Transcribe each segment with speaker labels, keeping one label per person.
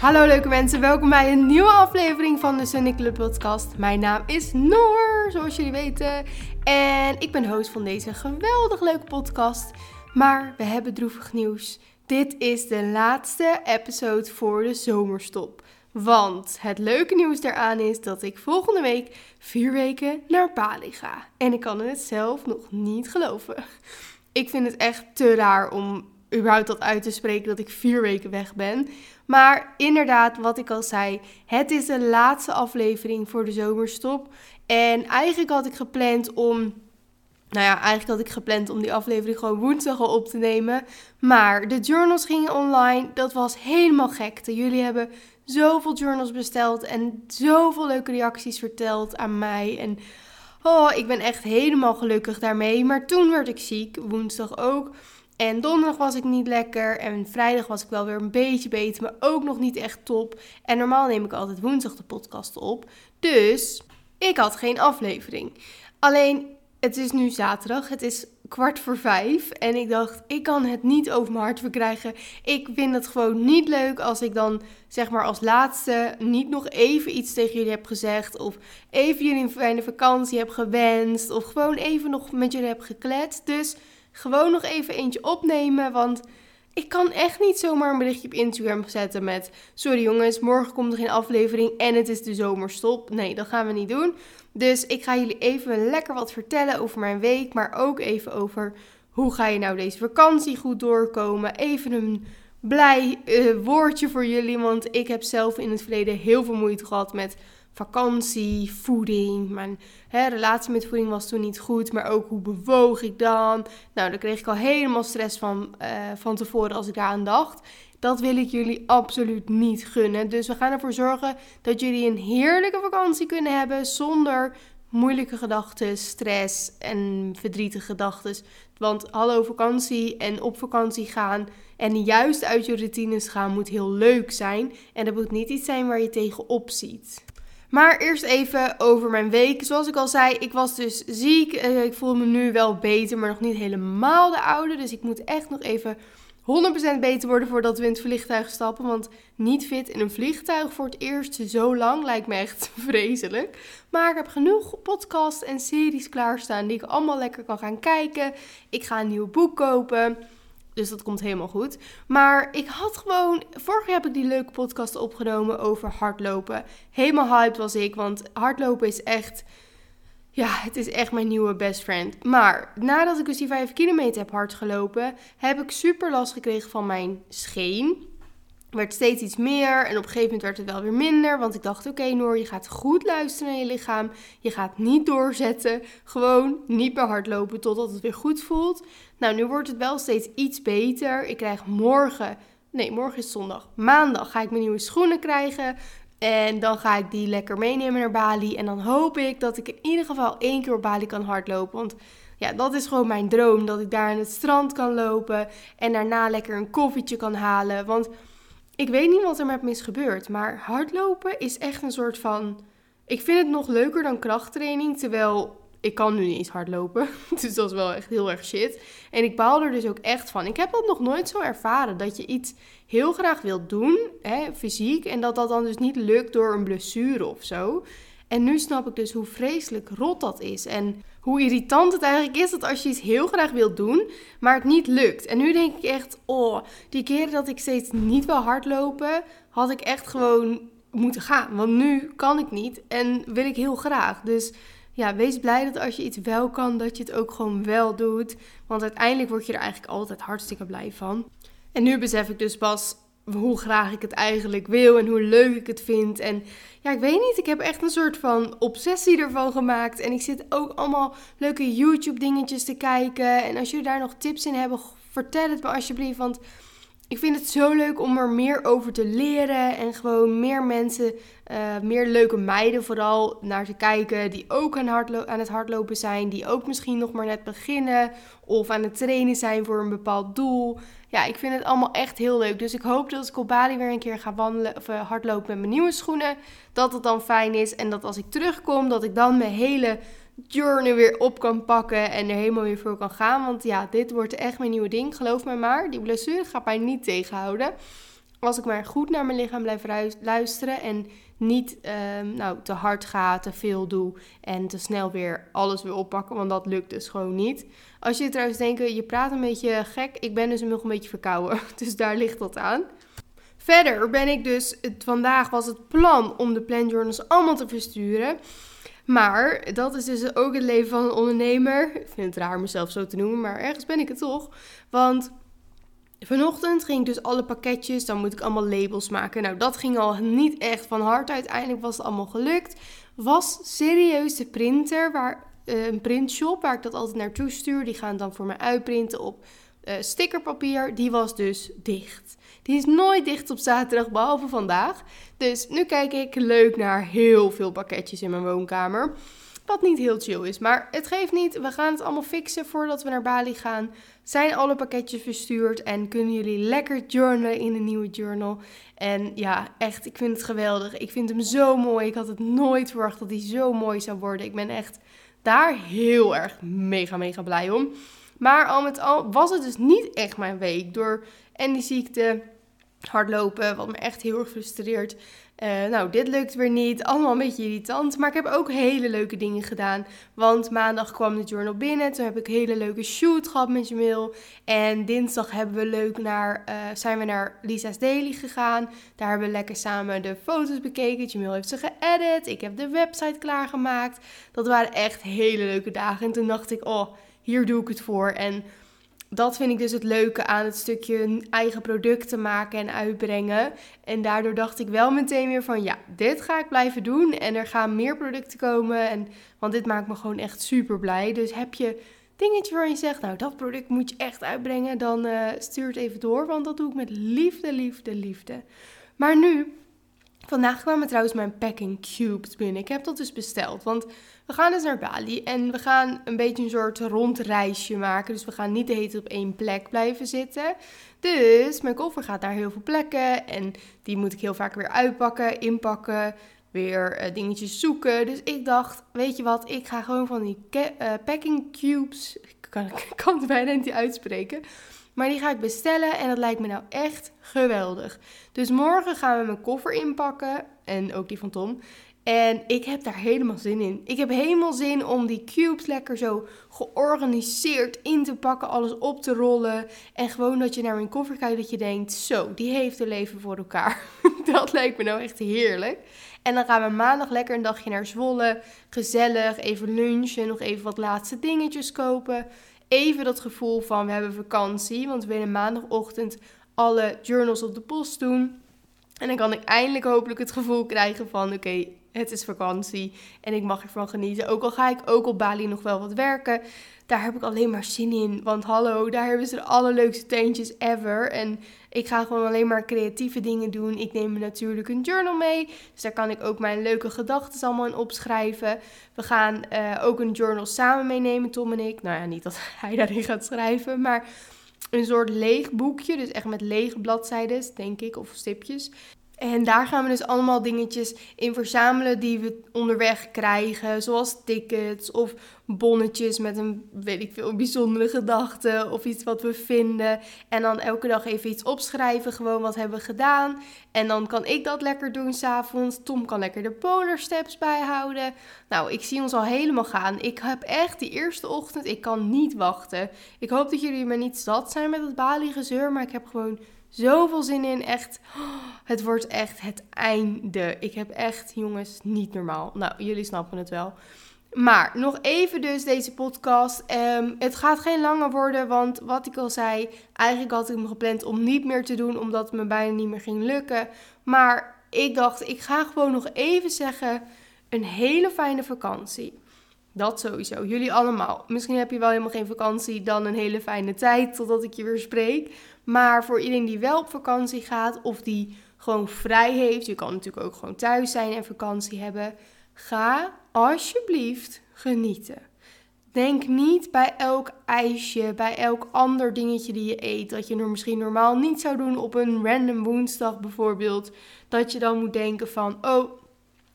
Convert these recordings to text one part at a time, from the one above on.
Speaker 1: Hallo leuke mensen, welkom bij een nieuwe aflevering van de Sunny Club podcast. Mijn naam is Noor, zoals jullie weten. En ik ben host van deze geweldig leuke podcast. Maar we hebben droevig nieuws. Dit is de laatste episode voor de zomerstop. Want het leuke nieuws daaraan is dat ik volgende week vier weken naar Bali ga. En ik kan het zelf nog niet geloven. Ik vind het echt te raar om überhaupt dat uit te spreken dat ik vier weken weg ben. Maar inderdaad, wat ik al zei, het is de laatste aflevering voor de zomerstop. En eigenlijk had ik gepland om. Nou ja, eigenlijk had ik gepland om die aflevering gewoon woensdag al op te nemen. Maar de journals gingen online. Dat was helemaal gekte. Jullie hebben zoveel journals besteld en zoveel leuke reacties verteld aan mij. En oh, ik ben echt helemaal gelukkig daarmee. Maar toen werd ik ziek, woensdag ook. En donderdag was ik niet lekker. En vrijdag was ik wel weer een beetje beter, maar ook nog niet echt top. En normaal neem ik altijd woensdag de podcast op. Dus ik had geen aflevering. Alleen, het is nu zaterdag. Het is kwart voor vijf. En ik dacht, ik kan het niet over mijn hart verkrijgen. Ik vind het gewoon niet leuk als ik dan, zeg maar, als laatste niet nog even iets tegen jullie heb gezegd. Of even jullie een fijne vakantie heb gewenst. Of gewoon even nog met jullie heb gekletst. Dus gewoon nog even eentje opnemen. Want ik kan echt niet zomaar een berichtje op Instagram zetten met... Sorry jongens, morgen komt er geen aflevering en het is de zomerstop. Nee, dat gaan we niet doen. Dus ik ga jullie even lekker wat vertellen over mijn week. Maar ook even over hoe ga je nou deze vakantie goed doorkomen. Even een blij uh, woordje voor jullie. Want ik heb zelf in het verleden heel veel moeite gehad met vakantie, voeding. Mijn hè, relatie met voeding was toen niet goed, maar ook hoe bewoog ik dan? Nou, daar kreeg ik al helemaal stress van, uh, van tevoren als ik aan dacht. Dat wil ik jullie absoluut niet gunnen. Dus we gaan ervoor zorgen dat jullie een heerlijke vakantie kunnen hebben zonder moeilijke gedachten, stress en verdrietige gedachten. Want hallo vakantie en op vakantie gaan en juist uit je routines gaan moet heel leuk zijn. En dat moet niet iets zijn waar je tegenop ziet. Maar eerst even over mijn week. Zoals ik al zei, ik was dus ziek. Eh, ik voel me nu wel beter, maar nog niet helemaal de oude. Dus ik moet echt nog even 100% beter worden voordat we in het vliegtuig stappen. Want niet fit in een vliegtuig voor het eerst zo lang lijkt me echt vreselijk. Maar ik heb genoeg podcasts en series klaarstaan die ik allemaal lekker kan gaan kijken. Ik ga een nieuw boek kopen. Dus dat komt helemaal goed. Maar ik had gewoon. Vorig jaar heb ik die leuke podcast opgenomen over hardlopen. Helemaal hyped was ik, want hardlopen is echt. Ja, het is echt mijn nieuwe best friend. Maar nadat ik dus die 5 kilometer heb hard gelopen, heb ik super last gekregen van mijn scheen werd steeds iets meer en op een gegeven moment werd het wel weer minder. Want ik dacht, oké Noor, je gaat goed luisteren naar je lichaam. Je gaat niet doorzetten. Gewoon niet meer hardlopen totdat het weer goed voelt. Nou, nu wordt het wel steeds iets beter. Ik krijg morgen, nee, morgen is zondag. Maandag ga ik mijn nieuwe schoenen krijgen. En dan ga ik die lekker meenemen naar Bali. En dan hoop ik dat ik in ieder geval één keer op Bali kan hardlopen. Want ja, dat is gewoon mijn droom. Dat ik daar aan het strand kan lopen. En daarna lekker een koffietje kan halen. Want ik weet niet wat er met me is maar hardlopen is echt een soort van. Ik vind het nog leuker dan krachttraining, terwijl ik kan nu niet eens hardlopen. Dus dat is wel echt heel erg shit. En ik baal er dus ook echt van. Ik heb dat nog nooit zo ervaren, dat je iets heel graag wilt doen, hè, fysiek, en dat dat dan dus niet lukt door een blessure of zo. En nu snap ik dus hoe vreselijk rot dat is. En hoe irritant het eigenlijk is dat als je iets heel graag wilt doen, maar het niet lukt. En nu denk ik echt, oh, die keren dat ik steeds niet wil hardlopen, had ik echt gewoon moeten gaan. Want nu kan ik niet en wil ik heel graag. Dus ja, wees blij dat als je iets wel kan, dat je het ook gewoon wel doet. Want uiteindelijk word je er eigenlijk altijd hartstikke blij van. En nu besef ik dus pas hoe graag ik het eigenlijk wil en hoe leuk ik het vind. En ja, ik weet niet, ik heb echt een soort van obsessie ervan gemaakt. En ik zit ook allemaal leuke YouTube dingetjes te kijken. En als jullie daar nog tips in hebben, vertel het me alsjeblieft. Want ik vind het zo leuk om er meer over te leren. En gewoon meer mensen, uh, meer leuke meiden vooral naar te kijken. Die ook aan, aan het hardlopen zijn. Die ook misschien nog maar net beginnen. Of aan het trainen zijn voor een bepaald doel ja, ik vind het allemaal echt heel leuk. Dus ik hoop dat als ik op Bali weer een keer ga wandelen of uh, hardlopen met mijn nieuwe schoenen, dat het dan fijn is. En dat als ik terugkom, dat ik dan mijn hele journey weer op kan pakken en er helemaal weer voor kan gaan. Want ja, dit wordt echt mijn nieuwe ding. Geloof mij maar, die blessure gaat mij niet tegenhouden. Als ik maar goed naar mijn lichaam blijf luisteren en niet ehm, nou, te hard ga, te veel doe en te snel weer alles weer oppakken, want dat lukt dus gewoon niet. Als je trouwens denkt, je praat een beetje gek, ik ben dus nog een beetje verkouden, dus daar ligt dat aan. Verder ben ik dus, vandaag was het plan om de plan journals allemaal te versturen. Maar dat is dus ook het leven van een ondernemer. Ik vind het raar mezelf zo te noemen, maar ergens ben ik het toch. Want vanochtend ging ik dus alle pakketjes, dan moet ik allemaal labels maken. Nou, dat ging al niet echt van harte. Uiteindelijk was het allemaal gelukt. Was serieus de printer, waar, uh, een printshop waar ik dat altijd naartoe stuur. Die gaan dan voor mij uitprinten op uh, stickerpapier. Die was dus dicht. Die is nooit dicht op zaterdag, behalve vandaag. Dus nu kijk ik leuk naar heel veel pakketjes in mijn woonkamer. Wat niet heel chill is. Maar het geeft niet. We gaan het allemaal fixen voordat we naar Bali gaan. Zijn alle pakketjes verstuurd. En kunnen jullie lekker journalen in een nieuwe journal. En ja, echt, ik vind het geweldig. Ik vind hem zo mooi. Ik had het nooit verwacht dat hij zo mooi zou worden. Ik ben echt daar heel erg mega, mega blij om. Maar al met al was het dus niet echt mijn week. Door en die ziekte hardlopen, wat me echt heel erg frustreert. Uh, nou, dit lukt weer niet. Allemaal een beetje irritant. Maar ik heb ook hele leuke dingen gedaan. Want maandag kwam de journal binnen. Toen heb ik een hele leuke shoot gehad met Jamil. En dinsdag hebben we leuk naar, uh, zijn we naar Lisa's Daily gegaan. Daar hebben we lekker samen de foto's bekeken. Jamil heeft ze geëdit. Ik heb de website klaargemaakt. Dat waren echt hele leuke dagen. En toen dacht ik, oh, hier doe ik het voor. En dat vind ik dus het leuke aan het stukje eigen producten maken en uitbrengen. En daardoor dacht ik wel meteen weer van ja, dit ga ik blijven doen. En er gaan meer producten komen. En, want dit maakt me gewoon echt super blij. Dus heb je dingetje waar je zegt, nou dat product moet je echt uitbrengen, dan uh, stuur het even door. Want dat doe ik met liefde, liefde, liefde. Maar nu Vandaag kwamen trouwens mijn packing cubes binnen. Ik heb dat dus besteld, want we gaan dus naar Bali en we gaan een beetje een soort rondreisje maken. Dus we gaan niet de hele tijd op één plek blijven zitten. Dus mijn koffer gaat naar heel veel plekken en die moet ik heel vaak weer uitpakken, inpakken, weer uh, dingetjes zoeken. Dus ik dacht, weet je wat, ik ga gewoon van die uh, packing cubes, kan, ik kan het bijna niet uitspreken maar die ga ik bestellen en dat lijkt me nou echt geweldig. Dus morgen gaan we mijn koffer inpakken en ook die van Tom. En ik heb daar helemaal zin in. Ik heb helemaal zin om die cubes lekker zo georganiseerd in te pakken, alles op te rollen. En gewoon dat je naar mijn koffer kijkt dat je denkt, zo, die heeft een leven voor elkaar. dat lijkt me nou echt heerlijk. En dan gaan we maandag lekker een dagje naar Zwolle. Gezellig, even lunchen, nog even wat laatste dingetjes kopen even dat gevoel van we hebben vakantie. Want we willen maandagochtend alle journals op de post doen. En dan kan ik eindelijk hopelijk het gevoel krijgen van oké, het is vakantie en ik mag ervan genieten. Ook al ga ik ook op Bali nog wel wat werken, daar heb ik alleen maar zin in. Want hallo, daar hebben ze de allerleukste teentjes ever. En ik ga gewoon alleen maar creatieve dingen doen. Ik neem natuurlijk een journal mee, dus daar kan ik ook mijn leuke gedachten allemaal in opschrijven. We gaan uh, ook een journal samen meenemen, Tom en ik. Nou ja, niet dat hij daarin gaat schrijven, maar een soort leeg boekje. Dus echt met lege bladzijden, denk ik, of stipjes. En daar gaan we dus allemaal dingetjes in verzamelen die we onderweg krijgen. Zoals tickets of bonnetjes met een, weet ik veel, bijzondere gedachte. Of iets wat we vinden. En dan elke dag even iets opschrijven. Gewoon wat hebben we gedaan. En dan kan ik dat lekker doen s'avonds. Tom kan lekker de polar steps bijhouden. Nou, ik zie ons al helemaal gaan. Ik heb echt die eerste ochtend, ik kan niet wachten. Ik hoop dat jullie me niet zat zijn met het Bali-gezeur. Maar ik heb gewoon zoveel zin in. Echt, het wordt echt het einde. Ik heb echt, jongens, niet normaal. Nou, jullie snappen het wel. Maar nog even dus deze podcast. Um, het gaat geen langer worden, want wat ik al zei, eigenlijk had ik hem gepland om niet meer te doen, omdat het me bijna niet meer ging lukken. Maar ik dacht, ik ga gewoon nog even zeggen, een hele fijne vakantie. Dat sowieso. Jullie allemaal. Misschien heb je wel helemaal geen vakantie, dan een hele fijne tijd totdat ik je weer spreek. Maar voor iedereen die wel op vakantie gaat of die gewoon vrij heeft, je kan natuurlijk ook gewoon thuis zijn en vakantie hebben. Ga alsjeblieft genieten. Denk niet bij elk ijsje, bij elk ander dingetje die je eet, dat je er misschien normaal niet zou doen op een random woensdag bijvoorbeeld. Dat je dan moet denken van, oh,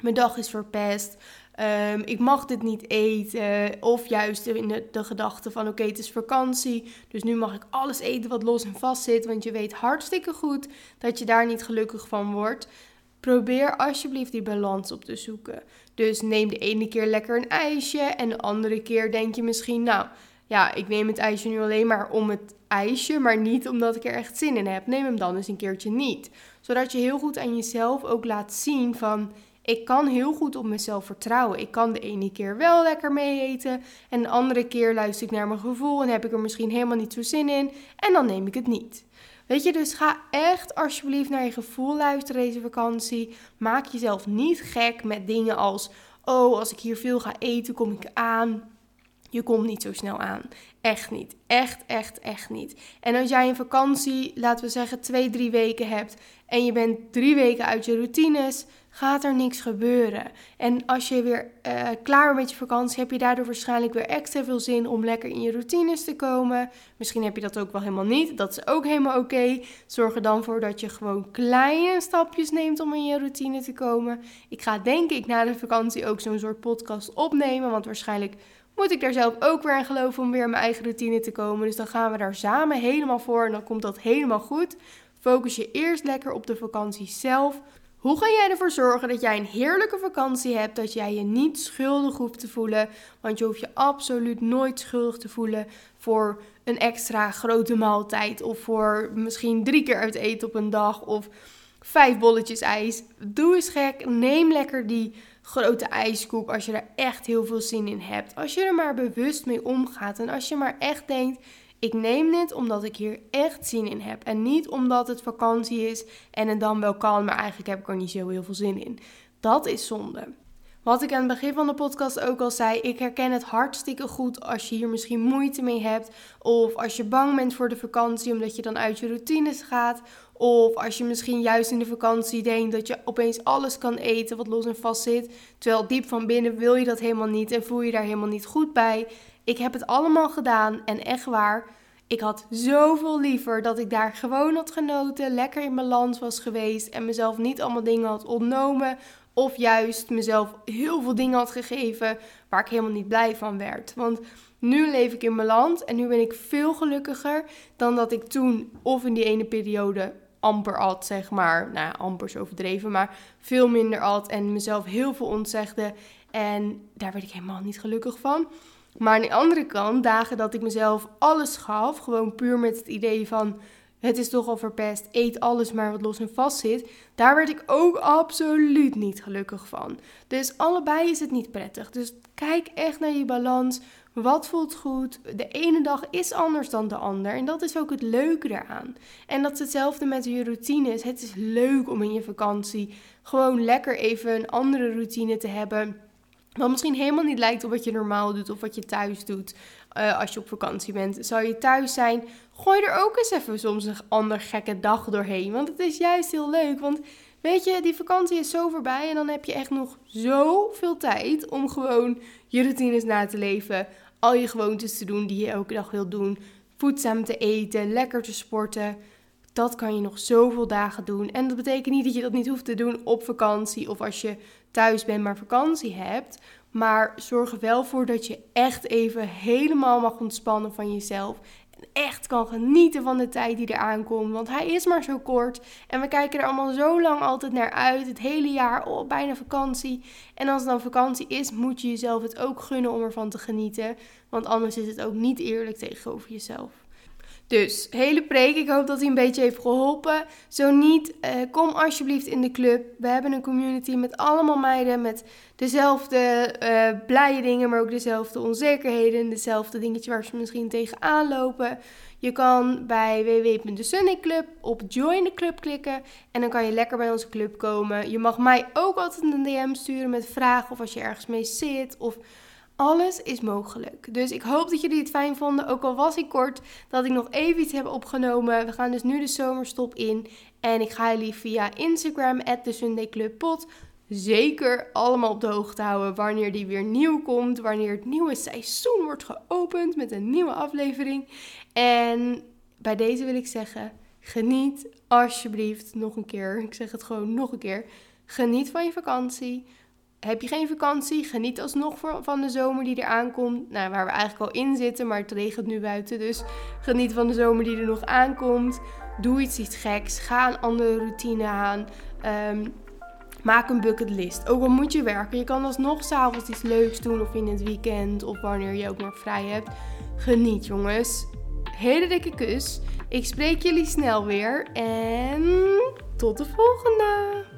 Speaker 1: mijn dag is verpest. Ehm, ik mag dit niet eten. Of juist in de, de gedachte van oké, het is vakantie. Dus nu mag ik alles eten wat los en vast zit. Want je weet hartstikke goed dat je daar niet gelukkig van wordt. Probeer alsjeblieft die balans op te zoeken. Dus neem de ene keer lekker een ijsje. En de andere keer denk je misschien, nou ja, ik neem het ijsje nu alleen maar om het ijsje, maar niet omdat ik er echt zin in heb. Neem hem dan eens een keertje niet. Zodat je heel goed aan jezelf ook laat zien van ik kan heel goed op mezelf vertrouwen. Ik kan de ene keer wel lekker mee eten en de andere keer luister ik naar mijn gevoel en heb ik er misschien helemaal niet zo zin in en dan neem ik het niet. Weet je, dus ga echt alsjeblieft naar je gevoel luisteren deze vakantie. Maak jezelf niet gek met dingen als: oh, als ik hier veel ga eten, kom ik aan. Je komt niet zo snel aan. Echt niet. Echt, echt, echt niet. En als jij een vakantie, laten we zeggen, twee, drie weken hebt en je bent drie weken uit je routines, gaat er niks gebeuren. En als je weer uh, klaar bent met je vakantie, heb je daardoor waarschijnlijk weer extra veel zin om lekker in je routines te komen. Misschien heb je dat ook wel helemaal niet. Dat is ook helemaal oké. Zorg er dan voor dat je gewoon kleine stapjes neemt om in je routine te komen. Ik ga denk ik na de vakantie ook zo'n soort podcast opnemen, want waarschijnlijk moet ik daar zelf ook weer aan geloven om weer in mijn eigen routine te komen. Dus dan gaan we daar samen helemaal voor en dan komt dat helemaal goed. Focus je eerst lekker op de vakantie zelf. Hoe ga jij ervoor zorgen dat jij een heerlijke vakantie hebt, dat jij je niet schuldig hoeft te voelen? Want je hoeft je absoluut nooit schuldig te voelen voor een extra grote maaltijd of voor misschien drie keer uit eten op een dag of vijf bolletjes ijs. Doe eens gek, neem lekker die grote ijskoep als je er echt heel veel zin in hebt. Als je er maar bewust mee omgaat en als je maar echt denkt, ik neem dit omdat ik hier echt zin in heb. En niet omdat het vakantie is en het dan wel kan, maar eigenlijk heb ik er niet zo heel veel zin in. Dat is zonde. Wat ik aan het begin van de podcast ook al zei, ik herken het hartstikke goed als je hier misschien moeite mee hebt. Of als je bang bent voor de vakantie omdat je dan uit je routines gaat. Of als je misschien juist in de vakantie denkt dat je opeens alles kan eten wat los en vast zit. Terwijl diep van binnen wil je dat helemaal niet en voel je daar helemaal niet goed bij. Ik heb het allemaal gedaan en echt waar. Ik had zoveel liever dat ik daar gewoon had genoten, lekker in balans was geweest en mezelf niet allemaal dingen had ontnomen. Of juist mezelf heel veel dingen had gegeven waar ik helemaal niet blij van werd. Want nu leef ik in mijn land en nu ben ik veel gelukkiger dan dat ik toen of in die ene periode amper at, zeg maar. Nou, amper is overdreven, maar veel minder at en mezelf heel veel ontzegde. En daar werd ik helemaal niet gelukkig van. Maar aan de andere kant, dagen dat ik mezelf alles gaf, gewoon puur met het idee van het is toch al verpest, eet alles maar wat los en vast zit, daar werd ik ook absoluut niet gelukkig van. Dus allebei is het niet prettig. Dus kijk echt naar je balans. Wat voelt goed? De ene dag is anders dan de ander. En dat is ook het leuke eraan. En dat is hetzelfde met je routines. Het is leuk om in je vakantie gewoon lekker even een andere routine te hebben. Wat misschien helemaal niet lijkt op wat je normaal doet of wat je thuis doet uh, als je op vakantie bent. Zou je thuis zijn, gooi er ook eens even soms een ander gekke dag doorheen. Want het is juist heel leuk. Want weet je, die vakantie is zo voorbij en dan heb je echt nog zoveel tijd om gewoon je routines na te leven al je gewoontes te doen die je elke dag wilt doen. Voedzaam te eten, lekker te sporten. Dat kan je nog zoveel dagen doen. En dat betekent niet dat je dat niet hoeft te doen op vakantie of als je thuis bent maar vakantie hebt. Maar zorg er wel voor dat je echt even helemaal mag ontspannen van jezelf echt kan genieten van de tijd die eraan komt. Want hij is maar zo kort. En we kijken er allemaal zo lang altijd naar uit. Het hele jaar, oh, bijna vakantie. En als het dan vakantie is, moet je jezelf het ook gunnen om ervan te genieten. Want anders is het ook niet eerlijk tegenover jezelf. Dus, hele preek. Ik hoop dat hij een beetje heeft geholpen. Zo niet, uh, kom alsjeblieft in de club. We hebben een community met allemaal meiden met dezelfde uh, blije dingen, maar ook dezelfde onzekerheden. Dezelfde dingetjes waar ze misschien tegenaan lopen. Je kan bij www.de op Join the Club klikken en dan kan je lekker bij onze club komen. Je mag mij ook altijd een DM sturen met vragen of als je ergens mee zit of alles is mogelijk. Dus ik hoop dat jullie het fijn vonden. Ook al was ik kort, dat ik nog even iets heb opgenomen. We gaan dus nu de zomerstop in. En ik ga jullie via Instagram, at zeker allemaal op de hoogte houden wanneer die weer nieuw komt. Wanneer het nieuwe seizoen wordt geopend met een nieuwe aflevering. En bij deze wil ik zeggen, geniet alsjeblieft nog een keer. Ik zeg het gewoon nog een keer. Geniet van je vakantie heb je geen vakantie, geniet alsnog van de zomer die er aankomt. Nou, waar we eigenlijk al in zitten, maar het regent nu buiten. Dus geniet van de zomer die er nog aankomt. Doe iets, iets geks. Ga een andere routine aan. Ehm, maak een bucketlist. Ook al moet je werken, je kan alsnog s'avonds iets leuks doen of in het weekend of wanneer je ook nog vrij hebt. Geniet jongens. Hele dikke kus. Ik spreek jullie snel weer en tot de volgende.